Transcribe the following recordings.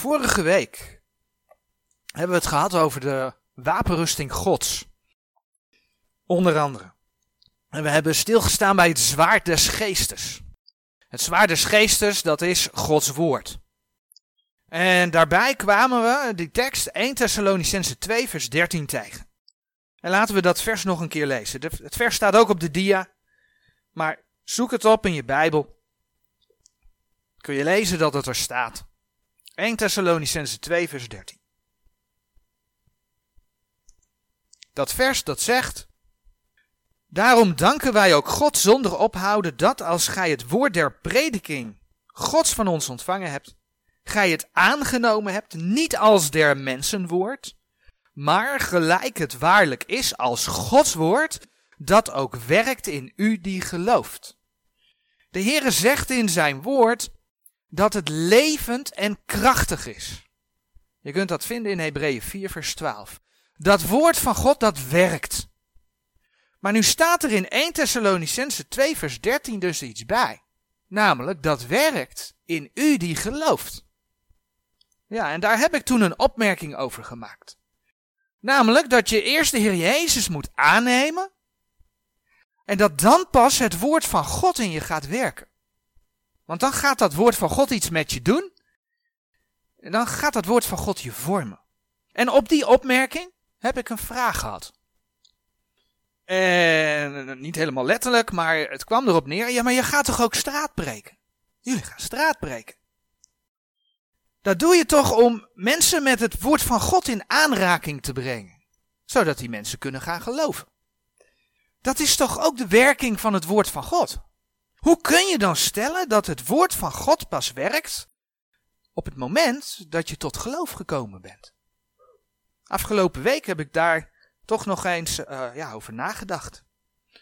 Vorige week hebben we het gehad over de wapenrusting Gods. Onder andere. En we hebben stilgestaan bij het zwaard des geestes. Het zwaard des geestes, dat is Gods woord. En daarbij kwamen we die tekst 1 Thessalonicense 2 vers 13 tegen. En laten we dat vers nog een keer lezen. Het vers staat ook op de dia, maar zoek het op in je Bijbel. Kun je lezen dat het er staat. 1 Thessalonicense 2 vers 13. Dat vers dat zegt, Daarom danken wij ook God zonder ophouden dat als gij het woord der prediking Gods van ons ontvangen hebt, gij het aangenomen hebt, niet als der mensenwoord, maar gelijk het waarlijk is als Gods woord, dat ook werkt in u die gelooft. De Heere zegt in zijn woord dat het levend en krachtig is. Je kunt dat vinden in Hebreeën 4 vers 12. Dat woord van God dat werkt. Maar nu staat er in 1 Thessalonicense 2 vers 13 dus iets bij. Namelijk dat werkt in u die gelooft. Ja, en daar heb ik toen een opmerking over gemaakt. Namelijk dat je eerst de Heer Jezus moet aannemen. En dat dan pas het woord van God in je gaat werken. Want dan gaat dat woord van God iets met je doen. En dan gaat dat woord van God je vormen. En op die opmerking heb ik een vraag gehad. En niet helemaal letterlijk, maar het kwam erop neer. Ja, maar je gaat toch ook straat breken? Jullie gaan straat breken. Dat doe je toch om mensen met het woord van God in aanraking te brengen. Zodat die mensen kunnen gaan geloven. Dat is toch ook de werking van het woord van God? Hoe kun je dan stellen dat het woord van God pas werkt op het moment dat je tot geloof gekomen bent? Afgelopen week heb ik daar toch nog eens uh, ja, over nagedacht.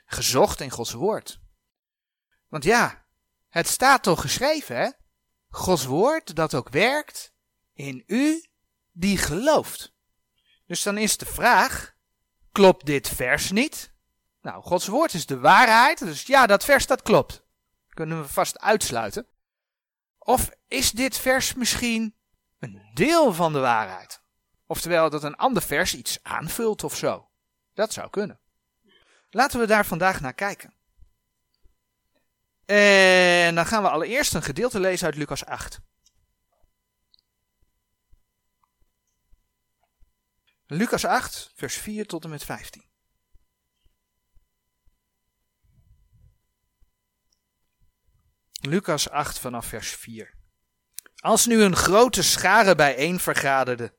Gezocht in Gods woord. Want ja, het staat toch geschreven, hè? Gods woord dat ook werkt in u die gelooft. Dus dan is de vraag, klopt dit vers niet? Nou, Gods woord is de waarheid, dus ja, dat vers dat klopt. Kunnen we vast uitsluiten. Of is dit vers misschien een deel van de waarheid? Oftewel dat een ander vers iets aanvult of zo. Dat zou kunnen. Laten we daar vandaag naar kijken. En dan gaan we allereerst een gedeelte lezen uit Lucas 8. Lucas 8, vers 4 tot en met 15. Lucas 8 vanaf vers 4. Als nu een grote schare bijeen vergaderde,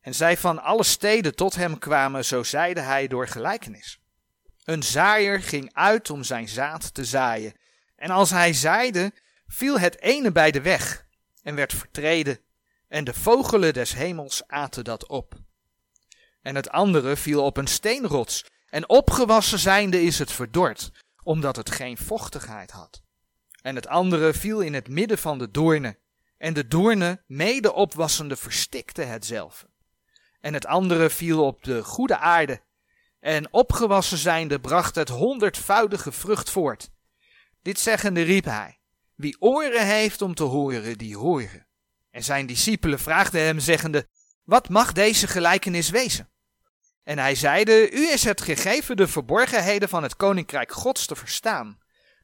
en zij van alle steden tot hem kwamen, zo zeide hij door gelijkenis. Een zaaier ging uit om zijn zaad te zaaien. En als hij zaaide, viel het ene bij de weg en werd vertreden, en de vogelen des hemels aten dat op. En het andere viel op een steenrots, en opgewassen zijnde is het verdord, omdat het geen vochtigheid had. En het andere viel in het midden van de doornen, en de doornen, mede opwassende, verstikte hetzelfde. En het andere viel op de goede aarde, en opgewassen zijnde bracht het honderdvoudige vrucht voort. Dit zeggende riep hij, wie oren heeft om te horen, die horen. En zijn discipelen vraagden hem, zeggende, wat mag deze gelijkenis wezen? En hij zeide, u is het gegeven de verborgenheden van het koninkrijk gods te verstaan.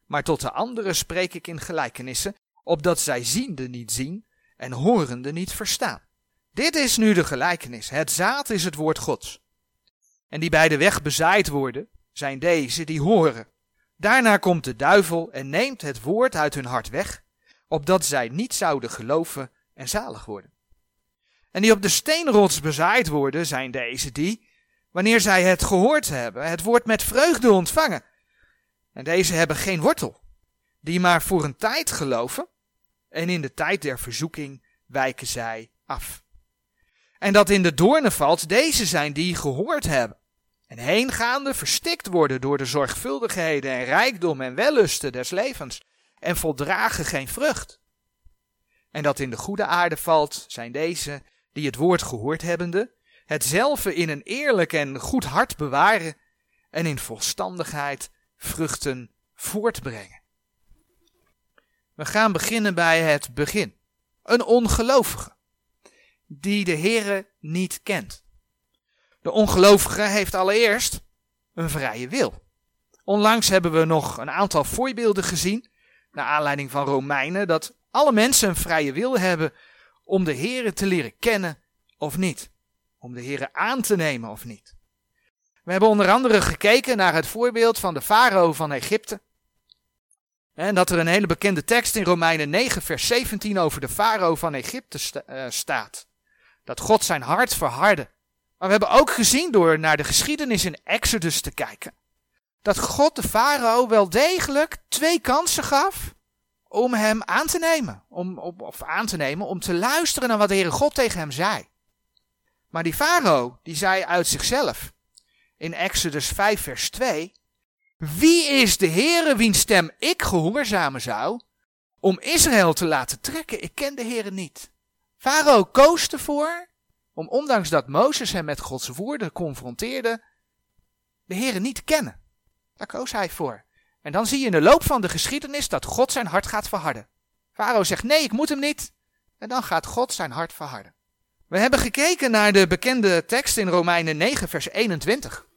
Maar tot de anderen spreek ik in gelijkenissen, opdat zij ziende niet zien en horende niet verstaan. Dit is nu de gelijkenis. Het zaad is het woord gods. En die bij de weg bezaaid worden, zijn deze die horen. Daarna komt de duivel en neemt het woord uit hun hart weg, opdat zij niet zouden geloven en zalig worden. En die op de steenrots bezaaid worden, zijn deze die, wanneer zij het gehoord hebben, het woord met vreugde ontvangen. En deze hebben geen wortel, die maar voor een tijd geloven, en in de tijd der verzoeking wijken zij af. En dat in de doornen valt, deze zijn die gehoord hebben en heengaande verstikt worden door de zorgvuldigheden en rijkdom en wellusten des levens en voldragen geen vrucht. En dat in de goede aarde valt, zijn deze die het woord gehoord hebbende, hetzelfde in een eerlijk en goed hart bewaren en in volstandigheid vruchten voortbrengen. We gaan beginnen bij het begin. een ongelovige die de Heere niet kent. De ongelovige heeft allereerst een vrije wil. Onlangs hebben we nog een aantal voorbeelden gezien, naar aanleiding van Romeinen, dat alle mensen een vrije wil hebben om de Heere te leren kennen of niet. Om de Heere aan te nemen of niet. We hebben onder andere gekeken naar het voorbeeld van de farao van Egypte. En dat er een hele bekende tekst in Romeinen 9, vers 17 over de farao van Egypte eh, staat. Dat God zijn hart verhardde. Maar we hebben ook gezien door naar de geschiedenis in Exodus te kijken. Dat God de farao wel degelijk twee kansen gaf om hem aan te nemen. Om, of aan te nemen om te luisteren naar wat de Heere God tegen hem zei. Maar die farao, die zei uit zichzelf in Exodus 5 vers 2. Wie is de Heere wiens stem ik gehoorzamen zou om Israël te laten trekken? Ik ken de Heere niet. Farao koos ervoor om ondanks dat Mozes hem met Gods woorden confronteerde, de Heere niet te kennen. Daar koos hij voor. En dan zie je in de loop van de geschiedenis dat God zijn hart gaat verharden. Farao zegt nee, ik moet hem niet. En dan gaat God zijn hart verharden. We hebben gekeken naar de bekende tekst in Romeinen 9, vers 21.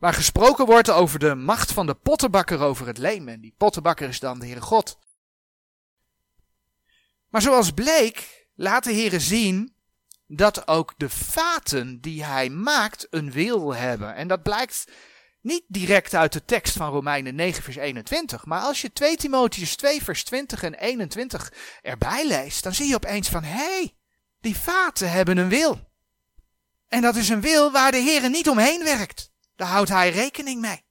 Waar gesproken wordt over de macht van de pottenbakker over het leem. En die pottenbakker is dan de Heere God. Maar zoals bleek, laat de Heere zien dat ook de vaten die hij maakt een wil hebben. En dat blijkt niet direct uit de tekst van Romeinen 9 vers 21, maar als je 2 Timotheus 2 vers 20 en 21 erbij leest, dan zie je opeens van, hé, hey, die vaten hebben een wil. En dat is een wil waar de Heer niet omheen werkt. Daar houdt hij rekening mee.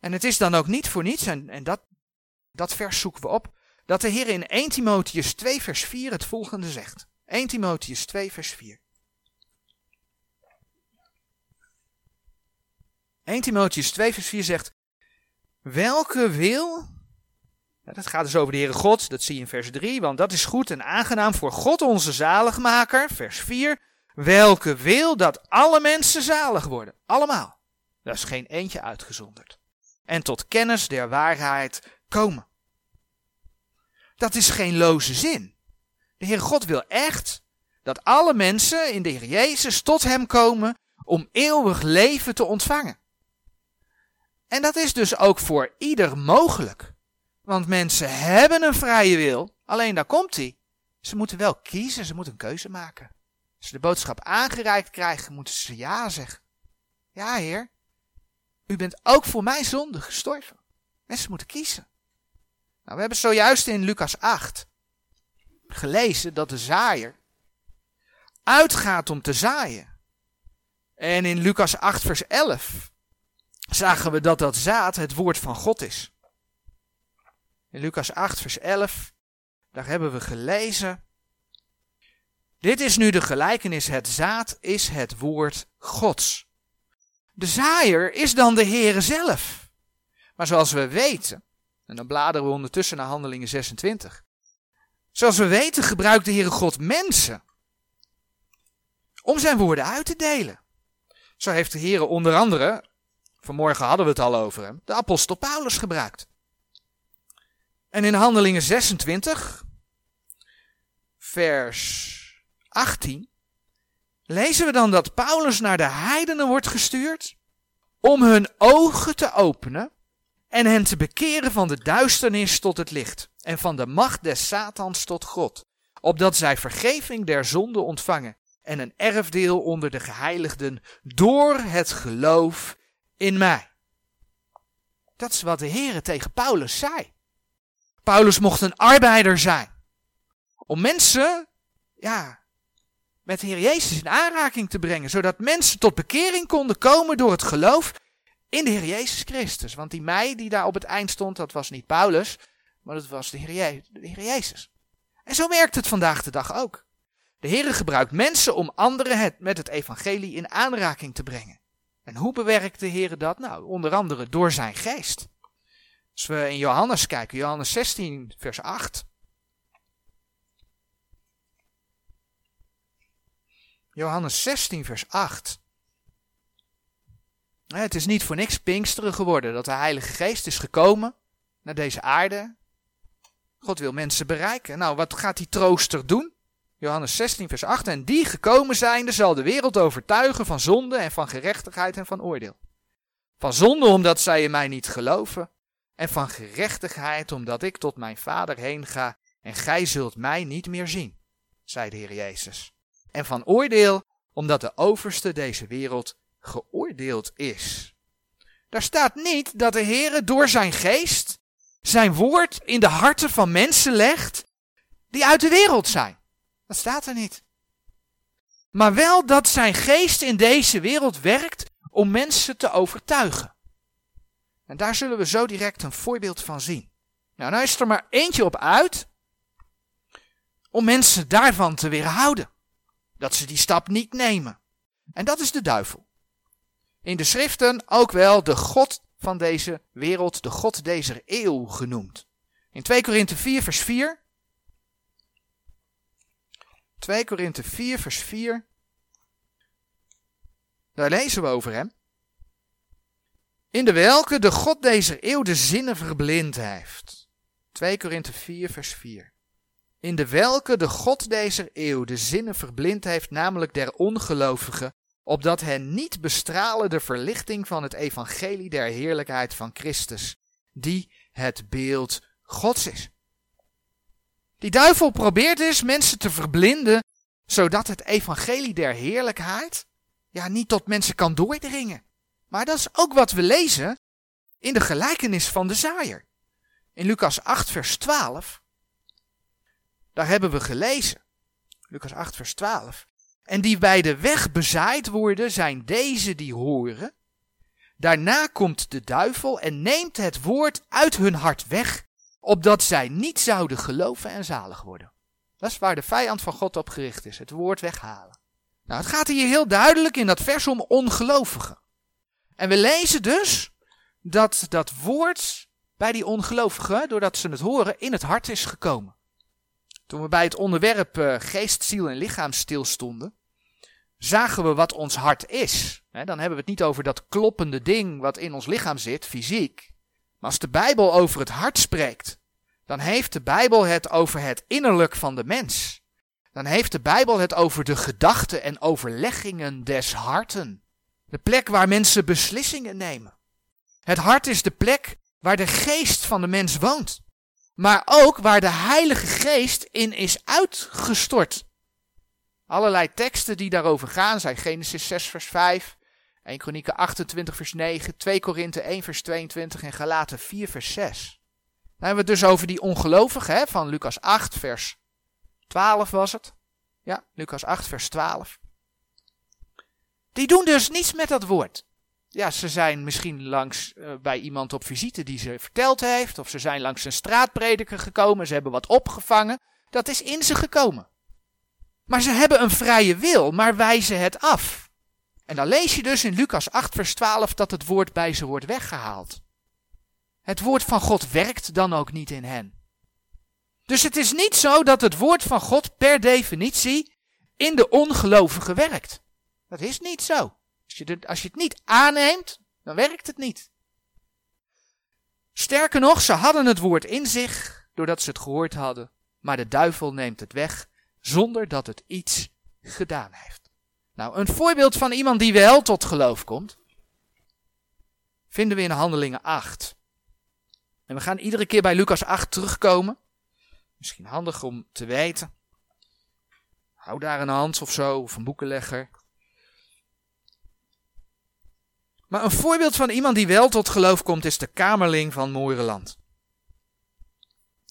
En het is dan ook niet voor niets, en, en dat, dat vers zoeken we op, dat de Heer in 1 Timotheus 2 vers 4 het volgende zegt. 1 Timotheus 2 vers 4. 1 Timotheus 2 vers 4 zegt, welke wil, dat gaat dus over de Heere God, dat zie je in vers 3, want dat is goed en aangenaam voor God onze zaligmaker, vers 4, welke wil dat alle mensen zalig worden, allemaal. Daar is geen eentje uitgezonderd. En tot kennis der waarheid komen. Dat is geen loze zin. De Heer God wil echt dat alle mensen in de Heer Jezus tot Hem komen om eeuwig leven te ontvangen. En dat is dus ook voor ieder mogelijk. Want mensen hebben een vrije wil, alleen daar komt hij. Ze moeten wel kiezen, ze moeten een keuze maken. Als ze de boodschap aangereikt krijgen, moeten ze ja zeggen. Ja, Heer, u bent ook voor mijn zonde gestorven. Mensen moeten kiezen. Nou, we hebben zojuist in Lucas 8 gelezen dat de zaaier uitgaat om te zaaien. En in Lucas 8, vers 11 zagen we dat dat zaad het woord van God is. In Lucas 8, vers 11, daar hebben we gelezen. Dit is nu de gelijkenis: het zaad is het woord Gods. De zaaier is dan de Heere zelf. Maar zoals we weten, en dan bladeren we ondertussen naar Handelingen 26. Zoals we weten gebruikt de Heere God mensen om zijn woorden uit te delen. Zo heeft de Heere onder andere Vanmorgen hadden we het al over hem. De apostel Paulus gebruikt. En in Handelingen 26, vers 18, lezen we dan dat Paulus naar de heidenen wordt gestuurd om hun ogen te openen en hen te bekeren van de duisternis tot het licht en van de macht des Satans tot God, opdat zij vergeving der zonde ontvangen en een erfdeel onder de geheiligden door het geloof in mij. Dat is wat de Heer tegen Paulus zei. Paulus mocht een arbeider zijn. Om mensen, ja, met de Heer Jezus in aanraking te brengen. Zodat mensen tot bekering konden komen door het geloof in de Heer Jezus Christus. Want die mij die daar op het eind stond, dat was niet Paulus, maar dat was de Heer, Jezus. En zo werkt het vandaag de dag ook. De Heer gebruikt mensen om anderen met het evangelie in aanraking te brengen. En hoe bewerkt de Heer dat? Nou, onder andere door zijn geest. Als we in Johannes kijken, Johannes 16, vers 8. Johannes 16, vers 8. Het is niet voor niks Pinksteren geworden dat de Heilige Geest is gekomen naar deze aarde. God wil mensen bereiken. Nou, wat gaat die trooster doen? Johannes 16, vers 8. En die gekomen zijnde zal de wereld overtuigen van zonde en van gerechtigheid en van oordeel. Van zonde omdat zij in mij niet geloven. En van gerechtigheid omdat ik tot mijn vader heen ga en gij zult mij niet meer zien, zei de Heer Jezus. En van oordeel omdat de overste deze wereld geoordeeld is. Daar staat niet dat de Heer door zijn geest zijn woord in de harten van mensen legt die uit de wereld zijn. Dat staat er niet. Maar wel dat zijn geest in deze wereld werkt om mensen te overtuigen. En daar zullen we zo direct een voorbeeld van zien. Nou, nou is er maar eentje op uit om mensen daarvan te weerhouden. Dat ze die stap niet nemen. En dat is de duivel. In de schriften ook wel de God van deze wereld, de God deze eeuw genoemd. In 2 Korinthe 4 vers 4. 2 Korinthe 4 vers 4. Daar lezen we over hem. In de welke de God deze eeuw de zinnen verblind heeft. 2 Korinthe 4 vers 4. In de welke de God deze eeuw de zinnen verblind heeft, namelijk der ongelovigen, opdat hen niet bestralen de verlichting van het evangelie der heerlijkheid van Christus, die het beeld Gods is. Die duivel probeert dus mensen te verblinden, zodat het evangelie der heerlijkheid ja, niet tot mensen kan doordringen. Maar dat is ook wat we lezen in de gelijkenis van de zaaier. In Lucas 8, vers 12. Daar hebben we gelezen. Lucas 8, vers 12. En die bij de weg bezaaid worden, zijn deze die horen. Daarna komt de duivel en neemt het woord uit hun hart weg, opdat zij niet zouden geloven en zalig worden. Dat is waar de vijand van God op gericht is, het woord weghalen. Nou, het gaat hier heel duidelijk in dat vers om ongelovigen. En we lezen dus dat dat woord bij die ongelovigen, doordat ze het horen, in het hart is gekomen. Toen we bij het onderwerp uh, geest, ziel en lichaam stilstonden, zagen we wat ons hart is. dan hebben we het niet over dat kloppende ding wat in ons lichaam zit, fysiek. Maar als de Bijbel over het hart spreekt, dan heeft de Bijbel het over het innerlijk van de mens. Dan heeft de Bijbel het over de gedachten en overleggingen des harten. De plek waar mensen beslissingen nemen. Het hart is de plek waar de geest van de mens woont. Maar ook waar de Heilige Geest in is uitgestort. Allerlei teksten die daarover gaan zijn Genesis 6 vers 5, 1 Kronieken 28 vers 9, 2 Korinthe 1 vers 22 en Galaten 4 vers 6. Dan hebben we het dus over die ongelovigen van Lucas 8 vers 12 was het. Ja, Lucas 8 vers 12. Die doen dus niets met dat woord. Ja, ze zijn misschien langs uh, bij iemand op visite die ze verteld heeft, of ze zijn langs een straatprediker gekomen, ze hebben wat opgevangen. Dat is in ze gekomen. Maar ze hebben een vrije wil, maar wijzen het af. En dan lees je dus in Lucas 8, vers 12 dat het woord bij ze wordt weggehaald. Het woord van God werkt dan ook niet in hen. Dus het is niet zo dat het woord van God per definitie in de ongelovige werkt. Dat is niet zo. Als je, als je het niet aanneemt, dan werkt het niet. Sterker nog, ze hadden het woord in zich doordat ze het gehoord hadden, maar de duivel neemt het weg zonder dat het iets gedaan heeft. Nou, een voorbeeld van iemand die wel tot geloof komt, vinden we in Handelingen 8. En we gaan iedere keer bij Lucas 8 terugkomen. Misschien handig om te weten. Hou daar een hand of zo, of een boekenlegger. Maar een voorbeeld van iemand die wel tot geloof komt is de kamerling van Moerenland.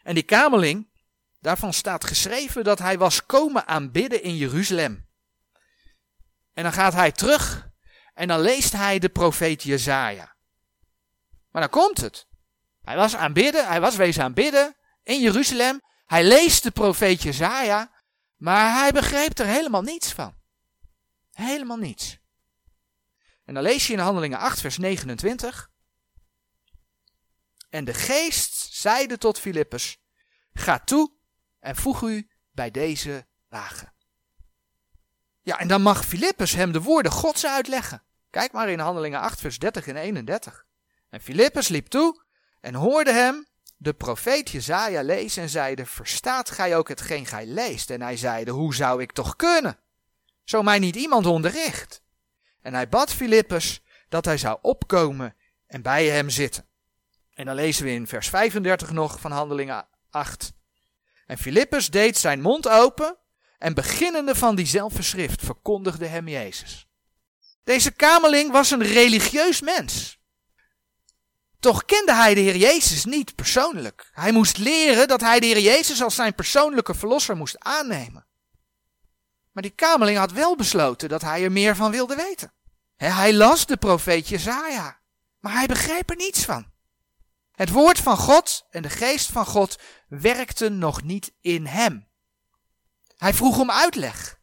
En die kamerling, daarvan staat geschreven dat hij was komen aanbidden in Jeruzalem. En dan gaat hij terug en dan leest hij de profeet Jezaja. Maar dan komt het. Hij was aanbidden, hij was wezen aanbidden in Jeruzalem. Hij leest de profeet Jezaja, maar hij begreep er helemaal niets van. Helemaal niets. En dan lees je in Handelingen 8, vers 29. En de geest zeide tot Filippus, ga toe en voeg u bij deze wagen. Ja, en dan mag Filippus hem de woorden Gods uitleggen. Kijk maar in Handelingen 8, vers 30 en 31. En Filippus liep toe en hoorde hem de profeet Jezaja lezen en zeiden, verstaat gij ook hetgeen gij leest? En hij zeide, hoe zou ik toch kunnen? Zo mij niet iemand onderricht. En hij bad Filippus dat hij zou opkomen en bij hem zitten. En dan lezen we in vers 35 nog van Handelingen 8. En Filippus deed zijn mond open en beginnende van diezelfde schrift verkondigde hem Jezus. Deze kamerling was een religieus mens. Toch kende hij de Heer Jezus niet persoonlijk. Hij moest leren dat hij de Heer Jezus als zijn persoonlijke verlosser moest aannemen. Maar die kamerling had wel besloten dat hij er meer van wilde weten. Hij las de profeet Jezaja, maar hij begreep er niets van. Het woord van God en de geest van God werkten nog niet in hem. Hij vroeg om uitleg.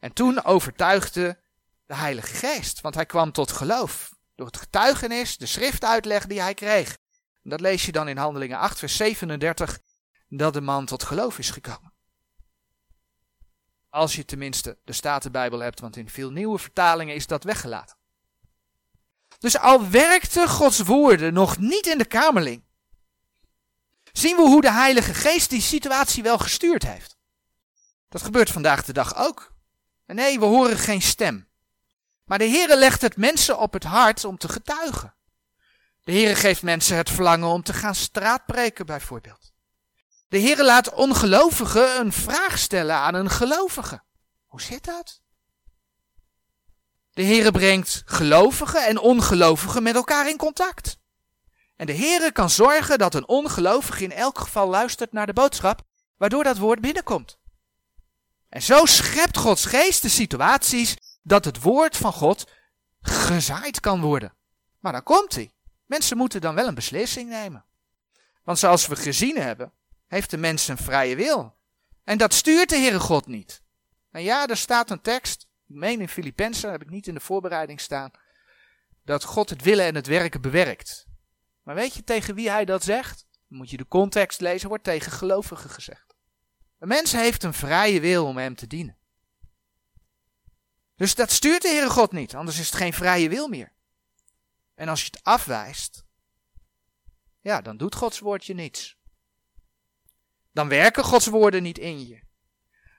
En toen overtuigde de Heilige Geest, want hij kwam tot geloof. Door het getuigenis, de schriftuitleg die hij kreeg. Dat lees je dan in Handelingen 8, vers 37, dat de man tot geloof is gekomen. Als je tenminste de Statenbijbel hebt, want in veel nieuwe vertalingen is dat weggelaten. Dus al werkte Gods woorden nog niet in de kamerling, zien we hoe de Heilige Geest die situatie wel gestuurd heeft. Dat gebeurt vandaag de dag ook. En nee, we horen geen stem. Maar de Heere legt het mensen op het hart om te getuigen. De Heere geeft mensen het verlangen om te gaan straatpreken bijvoorbeeld. De Heere laat ongelovigen een vraag stellen aan een gelovige. Hoe zit dat? De Heere brengt gelovigen en ongelovigen met elkaar in contact. En de Heere kan zorgen dat een ongelovige in elk geval luistert naar de boodschap, waardoor dat woord binnenkomt. En zo schept Gods geest de situaties dat het woord van God gezaaid kan worden. Maar dan komt hij. Mensen moeten dan wel een beslissing nemen. Want zoals we gezien hebben, heeft de mens een vrije wil. En dat stuurt de Heere God niet. En ja, er staat een tekst, ik meen in Filippenzen, heb ik niet in de voorbereiding staan, dat God het willen en het werken bewerkt. Maar weet je tegen wie hij dat zegt? Dan moet je de context lezen, wordt tegen gelovigen gezegd. Een mens heeft een vrije wil om hem te dienen. Dus dat stuurt de Heere God niet, anders is het geen vrije wil meer. En als je het afwijst, ja, dan doet Gods woord je niets. Dan werken Gods woorden niet in je.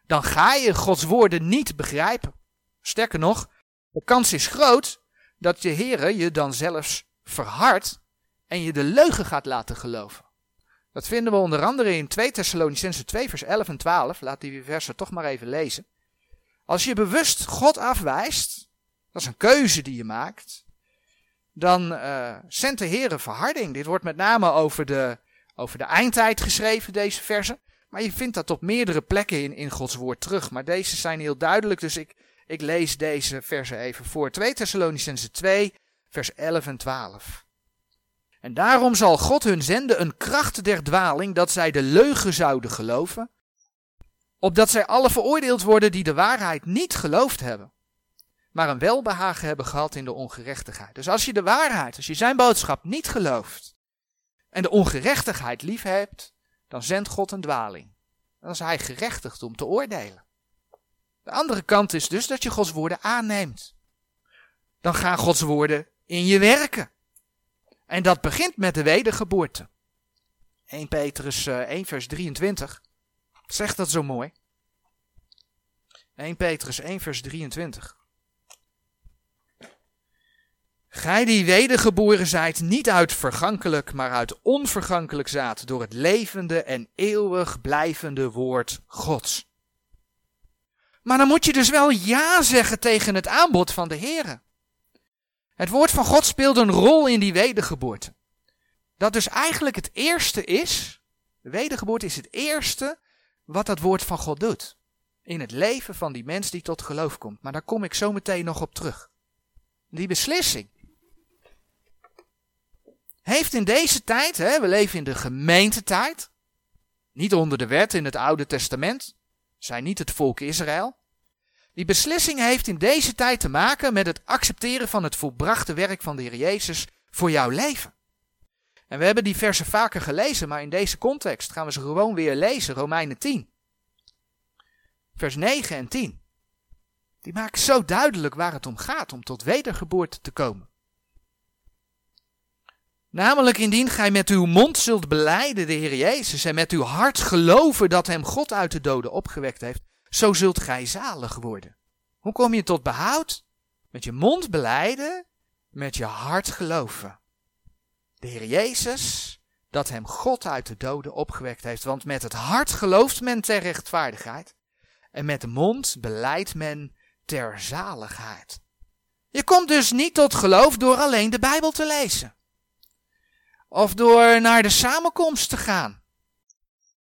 Dan ga je Gods woorden niet begrijpen. Sterker nog, de kans is groot dat je Heere je dan zelfs verhardt en je de leugen gaat laten geloven. Dat vinden we onder andere in 2 Thessalonicense 2 vers 11 en 12. Laat die versen toch maar even lezen. Als je bewust God afwijst, dat is een keuze die je maakt, dan uh, zendt de Heer een verharding. Dit wordt met name over de, over de eindtijd geschreven, deze versen. Maar je vindt dat op meerdere plekken in, in Gods woord terug. Maar deze zijn heel duidelijk, dus ik, ik lees deze versen even voor. 2 Thessalonicense 2, vers 11 en 12. En daarom zal God hun zenden een kracht der dwaling, dat zij de leugen zouden geloven, opdat zij alle veroordeeld worden die de waarheid niet geloofd hebben, maar een welbehagen hebben gehad in de ongerechtigheid. Dus als je de waarheid, als je zijn boodschap niet gelooft en de ongerechtigheid lief hebt, dan zendt God een dwaling. Dan is hij gerechtigd om te oordelen. De andere kant is dus dat je Gods woorden aanneemt. Dan gaan Gods woorden in je werken. En dat begint met de wedergeboorte. 1 Petrus 1 eh, vers 23 zegt dat zo mooi. 1 Petrus 1 vers 23. Gij die wedergeboren zijt, niet uit vergankelijk, maar uit onvergankelijk zaad, door het levende en eeuwig blijvende woord Gods. Maar dan moet je dus wel ja zeggen tegen het aanbod van de Heere. Het woord van God speelt een rol in die wedergeboorte. Dat dus eigenlijk het eerste is, de wedergeboorte is het eerste wat dat woord van God doet. In het leven van die mens die tot geloof komt. Maar daar kom ik zo meteen nog op terug. Die beslissing heeft in deze tijd, hè, we leven in de gemeentetijd, niet onder de wet in het Oude Testament, zijn niet het volk Israël. Die beslissing heeft in deze tijd te maken met het accepteren van het volbrachte werk van de Heer Jezus voor jouw leven. En we hebben die versen vaker gelezen, maar in deze context gaan we ze gewoon weer lezen, Romeinen 10. Vers 9 en 10. Die maken zo duidelijk waar het om gaat, om tot wedergeboorte te komen. Namelijk indien gij met uw mond zult beleiden de Heer Jezus en met uw hart geloven dat hem God uit de doden opgewekt heeft, zo zult gij zalig worden. Hoe kom je tot behoud? Met je mond beleiden, met je hart geloven. De Heer Jezus, dat hem God uit de doden opgewekt heeft. Want met het hart gelooft men ter rechtvaardigheid. En met de mond beleidt men ter zaligheid. Je komt dus niet tot geloof door alleen de Bijbel te lezen. Of door naar de samenkomst te gaan.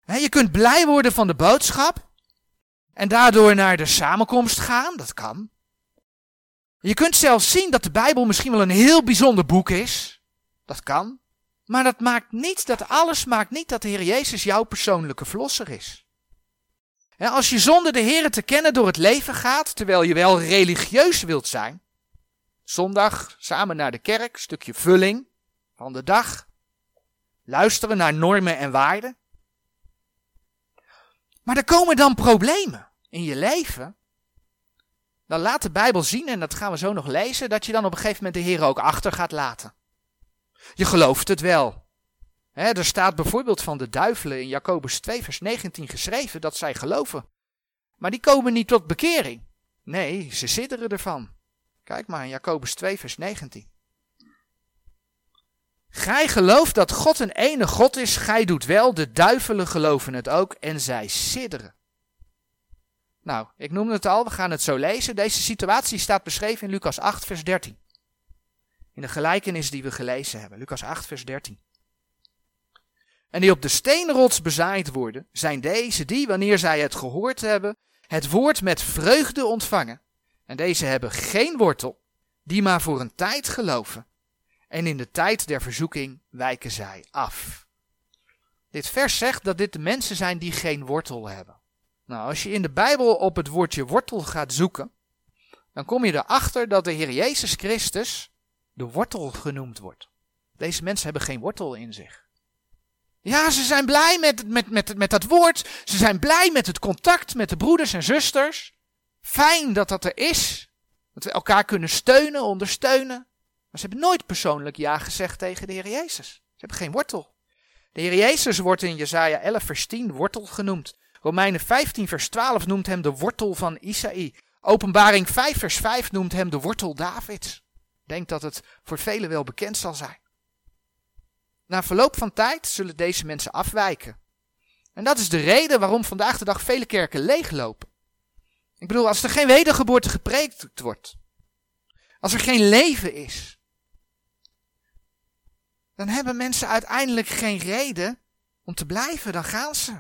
je kunt blij worden van de boodschap. En daardoor naar de samenkomst gaan, dat kan. Je kunt zelfs zien dat de Bijbel misschien wel een heel bijzonder boek is. Dat kan. Maar dat maakt niet, dat alles maakt niet dat de Heer Jezus jouw persoonlijke verlosser is. als je zonder de Heer te kennen door het leven gaat, terwijl je wel religieus wilt zijn, zondag samen naar de kerk, stukje vulling van de dag, luisteren naar normen en waarden. Maar er komen dan problemen in je leven. Dan laat de Bijbel zien, en dat gaan we zo nog lezen, dat je dan op een gegeven moment de Heer ook achter gaat laten. Je gelooft het wel. er staat bijvoorbeeld van de duivelen in Jacobus 2, vers 19 geschreven dat zij geloven. Maar die komen niet tot bekering. Nee, ze sidderen ervan. Kijk maar in Jacobus 2, vers 19. Gij gelooft dat God een ene God is, gij doet wel, de duivelen geloven het ook en zij sidderen. Nou, ik noemde het al, we gaan het zo lezen. Deze situatie staat beschreven in Lucas 8, vers 13. In de gelijkenis die we gelezen hebben, Lucas 8, vers 13. En die op de steenrots bezaaid worden, zijn deze die, wanneer zij het gehoord hebben, het woord met vreugde ontvangen. En deze hebben geen wortel, die maar voor een tijd geloven. En in de tijd der verzoeking wijken zij af. Dit vers zegt dat dit de mensen zijn die geen wortel hebben. Nou, als je in de Bijbel op het woordje wortel gaat zoeken, dan kom je erachter dat de Heer Jezus Christus de wortel genoemd wordt. Deze mensen hebben geen wortel in zich. Ja, ze zijn blij met, met, met, met dat woord. Ze zijn blij met het contact met de broeders en zusters. Fijn dat dat er is. Dat we elkaar kunnen steunen, ondersteunen. Maar ze hebben nooit persoonlijk ja gezegd tegen de Heer Jezus. Ze hebben geen wortel. De Heer Jezus wordt in Jesaja 11 vers 10 wortel genoemd. Romeinen 15 vers 12 noemt hem de wortel van Isaïe. Openbaring 5 vers 5 noemt hem de wortel Davids denk dat het voor velen wel bekend zal zijn. Na verloop van tijd zullen deze mensen afwijken. En dat is de reden waarom vandaag de dag vele kerken leeglopen. Ik bedoel, als er geen wedergeboorte gepreekt wordt, als er geen leven is, dan hebben mensen uiteindelijk geen reden om te blijven, dan gaan ze.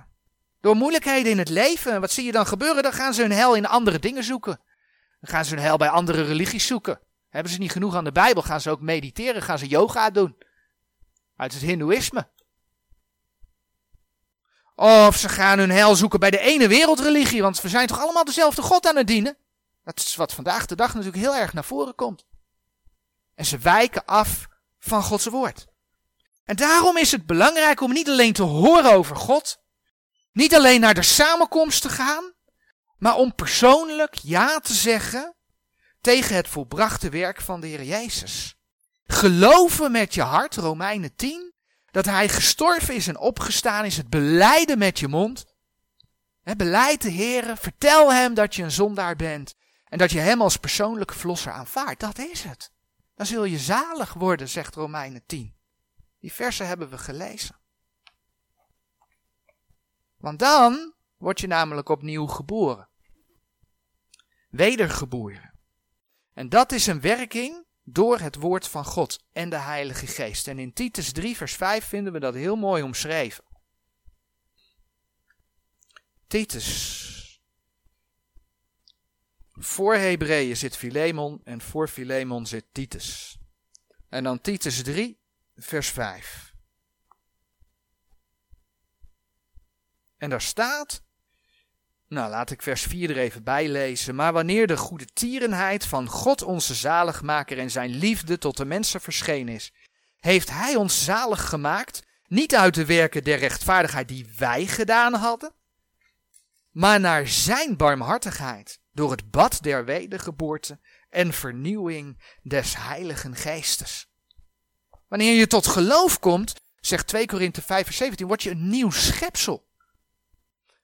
Door moeilijkheden in het leven, wat zie je dan gebeuren? Dan gaan ze hun hel in andere dingen zoeken. Dan gaan ze hun hel bij andere religies zoeken. Hebben ze niet genoeg aan de Bijbel, gaan ze ook mediteren, gaan ze yoga doen. Uit het Hindoeïsme. Of ze gaan hun hel zoeken bij de ene wereldreligie, want we zijn toch allemaal dezelfde God aan het dienen? Dat is wat vandaag de dag natuurlijk heel erg naar voren komt. En ze wijken af van Gods woord. En daarom is het belangrijk om niet alleen te horen over God, niet alleen naar de samenkomst te gaan, maar om persoonlijk ja te zeggen tegen het volbrachte werk van de Heer Jezus. Geloven met je hart, Romeinen 10, dat Hij gestorven is en opgestaan is, het beleiden met je mond. Beleid de Heer, vertel Hem dat je een zondaar bent en dat je Hem als persoonlijke verlosser aanvaardt. Dat is het. Dan zul je zalig worden, zegt Romeinen 10. Die versen hebben we gelezen. Want dan word je namelijk opnieuw geboren. Wedergeboren. En dat is een werking door het woord van God en de Heilige Geest. En in Titus 3, vers 5 vinden we dat heel mooi omschreven. Titus. Voor Hebreeën zit Filemon en voor Filemon zit Titus. En dan Titus 3, vers 5. En daar staat: nou, laat ik vers 4 er even bij lezen. Maar wanneer de goede tierenheid van God onze zaligmaker en zijn liefde tot de mensen verschenen is, heeft hij ons zalig gemaakt, niet uit de werken der rechtvaardigheid die wij gedaan hadden, maar naar zijn barmhartigheid, door het bad der wedergeboorte en vernieuwing des heiligen geestes. Wanneer je tot geloof komt, zegt 2 Korinthe 5 vers 17, word je een nieuw schepsel.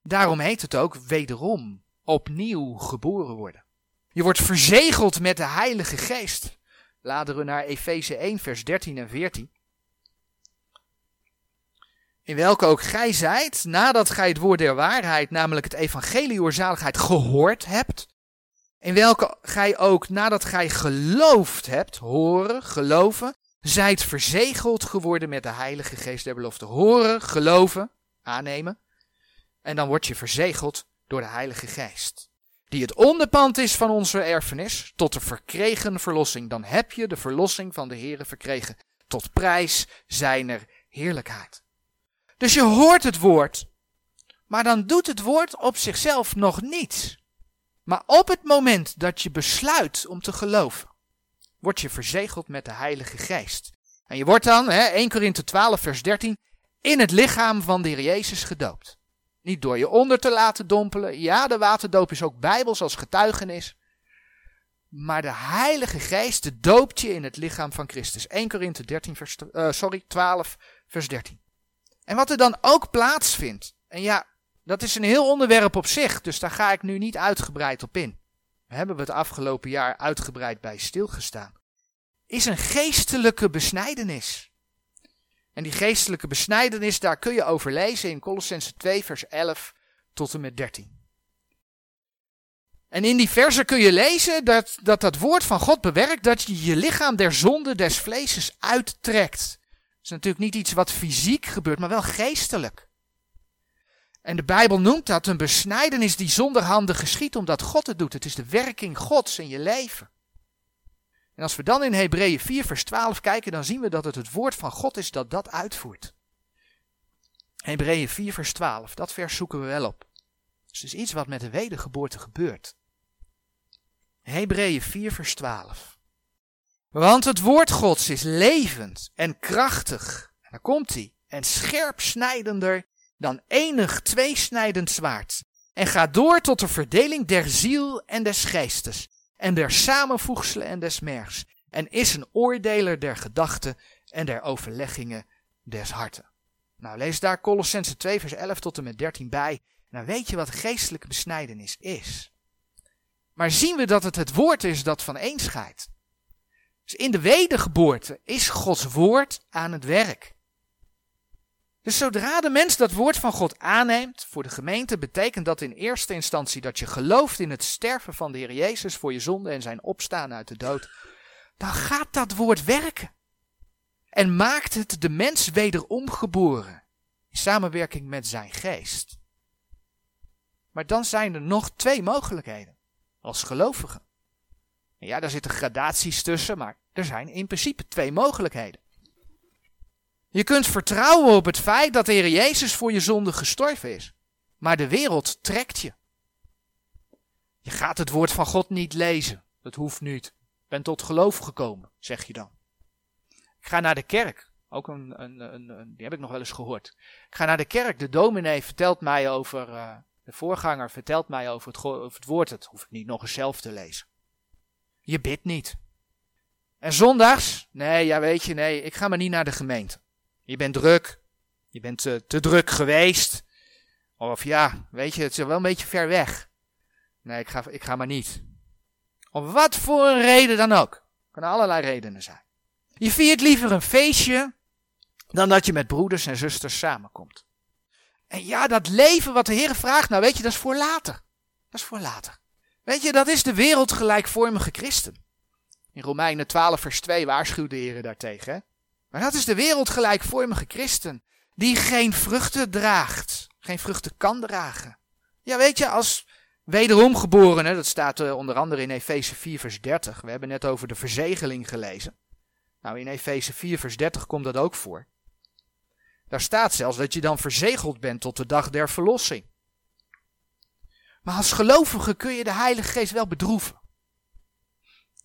Daarom heet het ook wederom opnieuw geboren worden. Je wordt verzegeld met de Heilige Geest. Laten we naar Efeze 1 vers 13 en 14. In welke ook gij zijt, nadat gij het woord der waarheid, namelijk het evangelie oor zaligheid, gehoord hebt. In welke gij ook, nadat gij geloofd hebt, horen, geloven, zijt verzegeld geworden met de heilige geest der belofte. Horen, geloven, aannemen. En dan word je verzegeld door de heilige geest. Die het onderpand is van onze erfenis, tot de verkregen verlossing. Dan heb je de verlossing van de Here verkregen, tot prijs zijner heerlijkheid. Dus je hoort het woord, maar dan doet het woord op zichzelf nog niets. Maar op het moment dat je besluit om te geloven, word je verzegeld met de Heilige Geest. En je wordt dan, hè, 1 Korinthe 12 vers 13, in het lichaam van de Heer Jezus gedoopt. Niet door je onder te laten dompelen. Ja, de waterdoop is ook bijbels als getuigenis. Maar de Heilige Geest doopt je in het lichaam van Christus. 1 Korinthe 13 vers, uh, sorry, 12 vers 13. En wat er dan ook plaatsvindt, en ja, dat is een heel onderwerp op zich, dus daar ga ik nu niet uitgebreid op in. Hebben we het afgelopen jaar uitgebreid bij stilgestaan. Is een geestelijke besnijdenis. En die geestelijke besnijdenis, daar kun je over lezen in Colossense 2, vers 11 tot en met 13. En in die versen kun je lezen dat, dat dat woord van God bewerkt dat je je lichaam der zonde des vleeses uittrekt. Dat is natuurlijk niet iets wat fysiek gebeurt, maar wel geestelijk. En de Bijbel noemt dat een besnijdenis die zonder handen geschiet, omdat God het doet. Het is de werking Gods in je leven. En als we dan in Hebreeën 4, vers 12 kijken, dan zien we dat het het woord van God is dat dat uitvoert. Hebreeën 4, vers 12, dat vers zoeken we wel op. Dus het is iets wat met de wedergeboorte gebeurt. Hebreeën 4, vers 12. Want het woord Gods is levend en krachtig. En daar komt hij. En scherp snijdender dan enig tweesnijdend zwaard. En gaat door tot de verdeling der ziel en des geestes. En der samenvoegselen en des mergs. En is een oordeler der gedachten en der overleggingen des harten. Nou, lees daar Colossense 2 vers 11 tot en met 13 bij. Nou weet je wat geestelijke besnijdenis is. Maar zien we dat het het woord is dat van een scheidt. Dus in de wedergeboorte is Gods woord aan het werk. Dus zodra de mens dat woord van God aanneemt voor de gemeente, betekent dat in eerste instantie dat je gelooft in het sterven van de Heer Jezus voor je zonde en zijn opstaan uit de dood. Dan gaat dat woord werken. En maakt het de mens wederom geboren. In samenwerking met zijn geest. Maar dan zijn er nog twee mogelijkheden. Als gelovige. Ja, daar zitten gradaties tussen, maar er zijn in principe twee mogelijkheden. Je kunt vertrouwen op het feit dat de Heer Jezus voor je zonde gestorven is. Maar de wereld trekt je. Je gaat het woord van God niet lezen. Dat hoeft niet. Ik ben tot geloof gekomen, zeg je dan. Ik ga naar de kerk. Ook een, een, een, die heb ik nog wel eens gehoord. Ik ga naar de kerk. De dominee vertelt mij over, uh, de voorganger vertelt mij over het, over het woord. Dat hoef ik niet nog eens zelf te lezen. Je bidt niet. En zondags? Nee, ja weet je, nee, ik ga maar niet naar de gemeente. Je bent druk. Je bent te, te druk geweest. Of ja, weet je, het is wel een beetje ver weg. Nee, ik ga, ik ga maar niet. Om wat voor een reden dan ook. Kunnen allerlei redenen zijn. Je viert liever een feestje dan dat je met broeders en zusters samenkomt. En ja, dat leven wat de Heer vraagt, nou weet je, dat is voor later. Dat is voor later. Weet je, dat is de wereldgelijkvormige christen. In Romeinen 12 vers 2 waarschuwt de Heer daartegen. Hè? Maar dat is de wereldgelijkvormige christen. Die geen vruchten draagt. Geen vruchten kan dragen. Ja, weet je, als wederom geboren, dat staat uh, onder andere in Efeze 4 vers 30. We hebben net over de verzegeling gelezen. Nou, in Efeze 4 vers 30 komt dat ook voor. Daar staat zelfs dat je dan verzegeld bent tot de dag der verlossing. Maar als gelovige kun je de Heilige Geest wel bedroeven.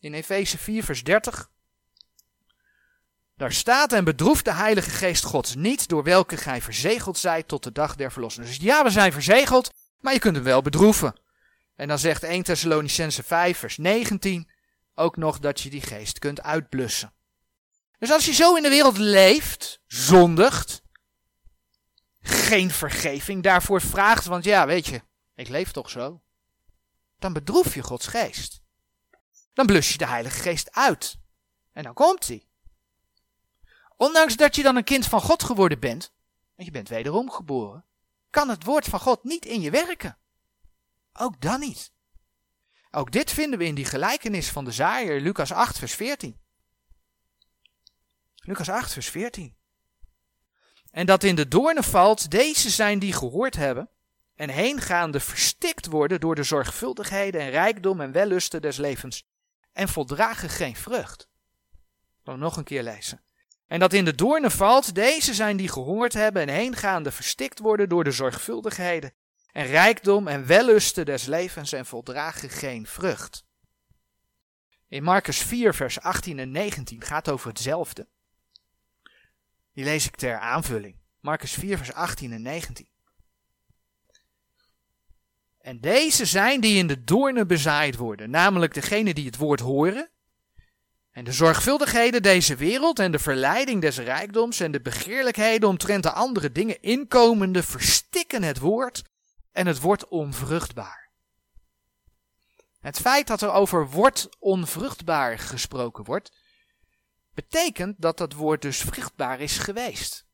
In Efeze 4 vers 30 daar staat en bedroeft de Heilige Geest Gods niet, door welke gij verzegeld zijt tot de dag der verlossing. Dus ja, we zijn verzegeld, maar je kunt hem wel bedroeven. En dan zegt 1 Thessalonicense 5 vers 19 ook nog dat je die geest kunt uitblussen. Dus als je zo in de wereld leeft, zondigt, geen vergeving daarvoor vraagt, want ja, weet je, ik leef toch zo, dan bedroef je Gods geest. Dan blus je de Heilige Geest uit. En dan komt hij. Ondanks dat je dan een kind van God geworden bent, en je bent wederom geboren, kan het woord van God niet in je werken. Ook dan niet. Ook dit vinden we in die gelijkenis van de zaaier, Lucas 8, vers 14. Lucas 8, vers 14. En dat in de doornen valt, deze zijn die gehoord hebben, en heengaande verstikt worden door de zorgvuldigheden en rijkdom en wellusten des levens, en voldragen geen vrucht. Dan nog een keer lezen. En dat in de doornen valt, deze zijn die gehoord hebben en heengaande verstikt worden door de zorgvuldigheden en rijkdom en wellusten des levens en voldragen geen vrucht. In Marcus 4, vers 18 en 19 gaat over hetzelfde. Die lees ik ter aanvulling. Marcus 4, vers 18 en 19. En deze zijn die in de doornen bezaaid worden, namelijk degene die het woord horen en de zorgvuldigheden deze wereld en de verleiding des rijkdoms en de begeerlijkheden omtrent de andere dingen inkomende verstikken het woord en het wordt onvruchtbaar. Het feit dat er over wordt onvruchtbaar gesproken wordt, betekent dat dat woord dus vruchtbaar is geweest.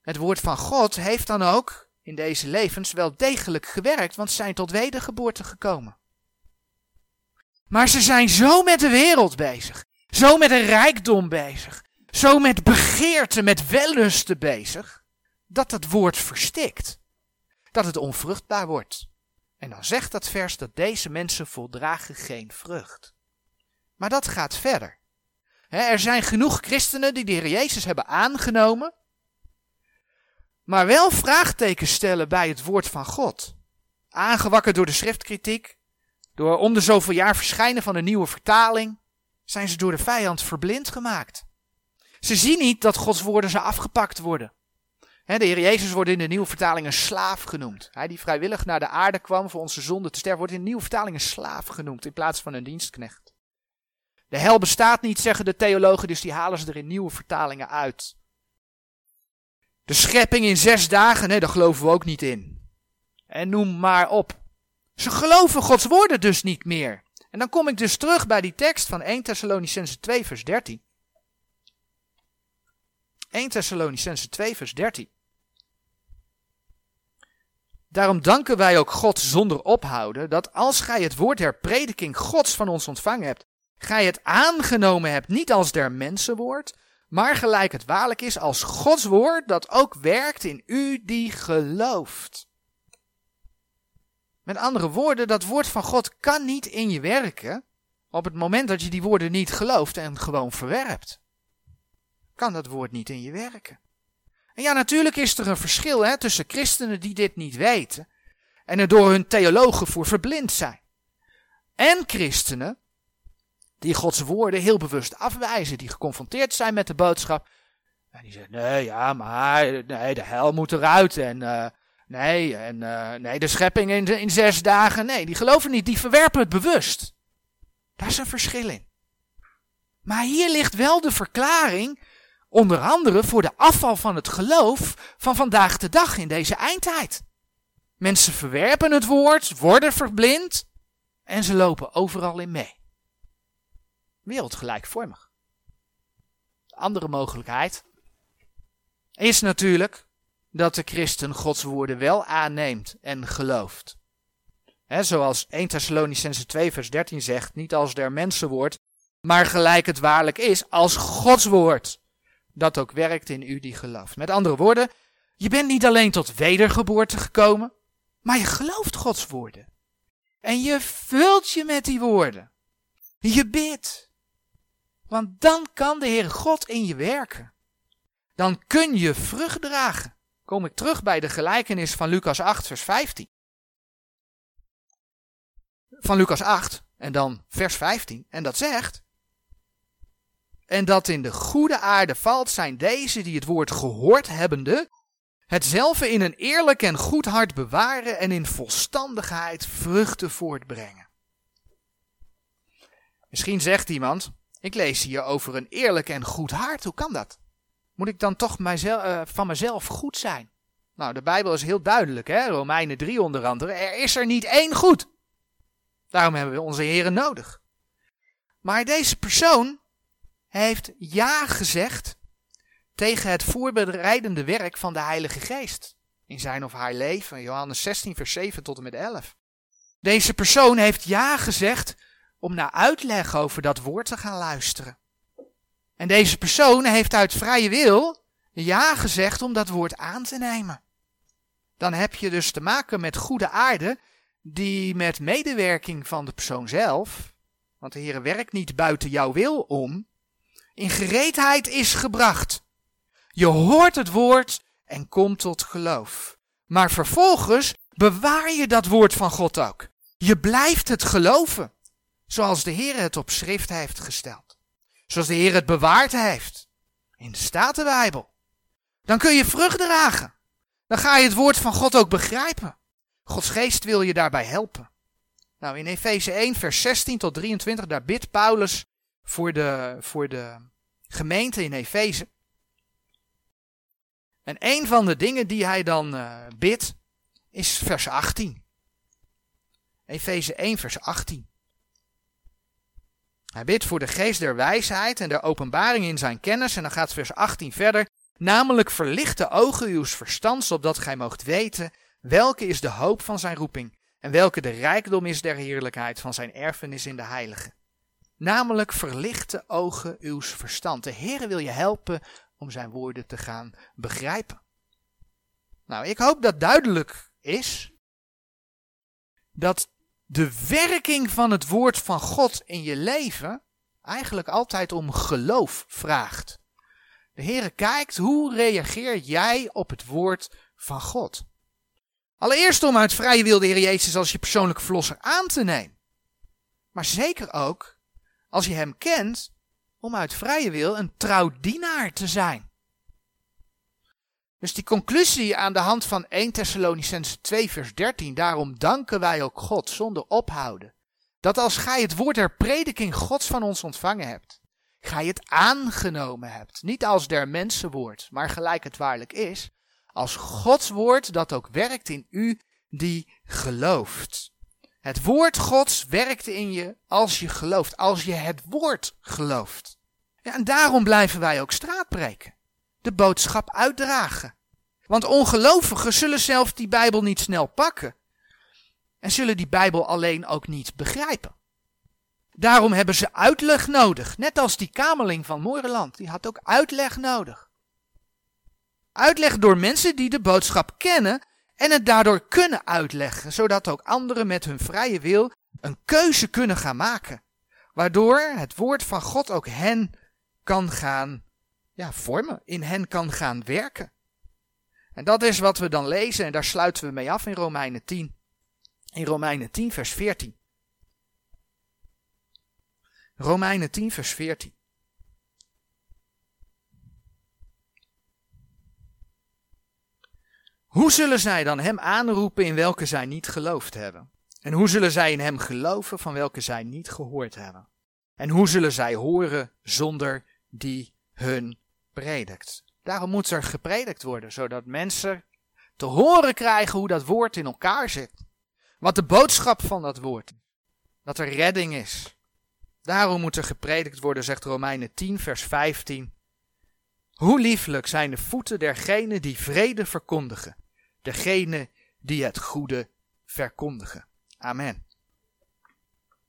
Het woord van God heeft dan ook in deze levens wel degelijk gewerkt, want zijn tot wedergeboorte gekomen. Maar ze zijn zo met de wereld bezig, zo met een rijkdom bezig, zo met begeerte, met wellusten bezig, dat het woord verstikt, dat het onvruchtbaar wordt. En dan zegt dat vers dat deze mensen voldragen geen vrucht. Maar dat gaat verder. er zijn genoeg christenen die de Heer Jezus hebben aangenomen, maar wel vraagtekens stellen bij het woord van God. Aangewakkerd door de schriftkritiek, door om de zoveel jaar verschijnen van een nieuwe vertaling, zijn ze door de vijand verblind gemaakt. Ze zien niet dat Gods woorden ze afgepakt worden. de Heer Jezus wordt in de nieuwe vertaling een slaaf genoemd. Hij die vrijwillig naar de aarde kwam voor onze zonde te sterven, wordt in de nieuwe vertaling een slaaf genoemd in plaats van een dienstknecht. De hel bestaat niet, zeggen de theologen, dus die halen ze er in nieuwe vertalingen uit. De schepping in zes dagen, nee, daar geloven we ook niet in. En noem maar op. Ze geloven Gods woorden dus niet meer. En dan kom ik dus terug bij die tekst van 1 Thessalonicense 2 vers 13. 1 Thessalonicense 2 vers 13. Daarom danken wij ook God zonder ophouden, dat als gij het woord der prediking Gods van ons ontvangen hebt, gij het aangenomen hebt niet als der mensenwoord, maar gelijk het waarlijk is als Gods woord dat ook werkt in u die gelooft. Met andere woorden, dat woord van God kan niet in je werken op het moment dat je die woorden niet gelooft en gewoon verwerpt. Kan dat woord niet in je werken. En ja, natuurlijk is er een verschil hè, tussen christenen die dit niet weten en er door hun theologen voor verblind zijn. En christenen die Gods woorden heel bewust afwijzen, die geconfronteerd zijn met de boodschap. En die zeggen, nee, ja, maar nee, de hel moet eruit en uh, nee, en uh, nee, de schepping in, in zes dagen. Nee, die geloven niet, die verwerpen het bewust. Daar is een verschil in. Maar hier ligt wel de verklaring, onder andere voor de afval van het geloof van vandaag de dag in deze eindtijd. Mensen verwerpen het woord, worden verblind en ze lopen overal in mee wereldgelijkvormig. De andere mogelijkheid is natuurlijk dat de christen Gods woorden wel aanneemt en gelooft. Zoals 1 Thessalonicense 2 vers 13 zegt, niet als der mensenwoord, maar gelijk het waarlijk is, als Gods woord, dat ook werkt in u die gelooft. Met andere woorden, je bent niet alleen tot wedergeboorte gekomen, maar je gelooft Gods woorden. En je vult je met die woorden. Je bidt. Want dan kan de Heer God in je werken. Dan kun je vrucht dragen. Kom ik terug bij de gelijkenis van Lucas 8, vers 15. Van Lucas 8 en dan vers 15. En dat zegt. En dat in de goede aarde valt zijn deze die het woord gehoord hebbende, hetzelfde in een eerlijk en goed hart bewaren en in volstandigheid vruchten voortbrengen. Misschien zegt iemand, Ik lees hier over een eerlijk en goed hart. Hoe kan dat? Moet ik dan toch mijzelf, uh, van mezelf goed zijn? Nou, de Bijbel is heel duidelijk, hè? Romeinen 3 onder andere. Er is er niet één goed. Daarom hebben we onze heren nodig. Maar deze persoon heeft ja gezegd tegen het voorbereidende werk van de Heilige Geest. In zijn of haar leven, Johannes 16, vers 7 tot en met 11. Deze persoon heeft ja gezegd om naar uitleg over dat woord te gaan luisteren. En deze persoon heeft uit vrije wil ja gezegd om dat woord aan te nemen. Dan heb je dus te maken met goede aarde die met medewerking van de persoon zelf, want de Heer werkt niet buiten jouw wil om, in gereedheid is gebracht. Je hoort het woord en komt tot geloof. Maar vervolgens bewaar je dat woord van God ook. Je blijft het geloven, zoals de Heer het op schrift heeft gesteld. Zoals de Heer het bewaard heeft in de Statenbijbel. Dan kun je vrucht dragen. Dan ga je het woord van God ook begrijpen. Gods geest wil je daarbij helpen. Nou, in Efeze 1, vers 16 tot 23, daar bidt Paulus voor de, voor de gemeente in Efeze. En een van de dingen die hij dan uh, bidt, is vers 18. Efeze 1, vers 18. Hij bidt voor de geest der wijsheid en der openbaring in zijn kennis. En dan gaat vers 18 verder. Namelijk verlicht de ogen uw verstands, opdat gij moogt weten welke is de hoop van zijn roeping en welke de rijkdom is der heerlijkheid van zijn erfenis in de heilige. Namelijk verlicht de ogen uw verstand. De Heere wil je helpen om zijn woorden te gaan begrijpen. Nou, ik hoop dat duidelijk is dat de werking van het woord van God in je leven eigenlijk altijd om geloof vraagt. De Heere kijkt hoe reageer jij op het woord van God. Allereerst om uit vrije wil de Heer Jezus als je persoonlijke verlosser aan te nemen. Maar zeker ook, als je Hem kent, om uit vrije wil een trouw dienaar te zijn. Dus die conclusie aan de hand van 1 Thessalonicense 2 vers 13, daarom danken wij ook God zonder ophouden, dat als gij het woord der prediking Gods van ons ontvangen hebt, gij het aangenomen hebt, niet als der mensen woord, maar gelijk het waarlijk is, als Gods woord dat ook werkt in u die gelooft. Het woord Gods werkt in je als je gelooft, als je het woord gelooft. Ja, en daarom blijven wij ook straatbreken, de boodschap uitdragen. Want ongelovigen zullen zelf die Bijbel niet snel pakken en zullen die Bijbel alleen ook niet begrijpen. Daarom hebben ze uitleg nodig, net als die kameling van Moerenland, die had ook uitleg nodig. Uitleg door mensen die de boodschap kennen en het daardoor kunnen uitleggen, zodat ook anderen met hun vrije wil een keuze kunnen gaan maken. Waardoor het woord van God ook hen kan gaan ja, vormen, in hen kan gaan werken. En dat is wat we dan lezen en daar sluiten we mee af in Romeinen 10. In Romeinen 10, vers 14. Romeinen 10, vers 14. Hoe zullen zij dan hem aanroepen in welke zij niet geloofd hebben? En hoe zullen zij in hem geloven van welke zij niet gehoord hebben? En hoe zullen zij horen zonder die hun predikt? Daarom moet er gepredikt worden, zodat mensen te horen krijgen hoe dat woord in elkaar zit. Wat de boodschap van dat woord. Dat er redding is. Daarom moet er gepredikt worden, zegt Romeinen 10, vers 15. Hoe lieflijk zijn de voeten dergenen die vrede verkondigen, degene die het goede verkondigen. Amen.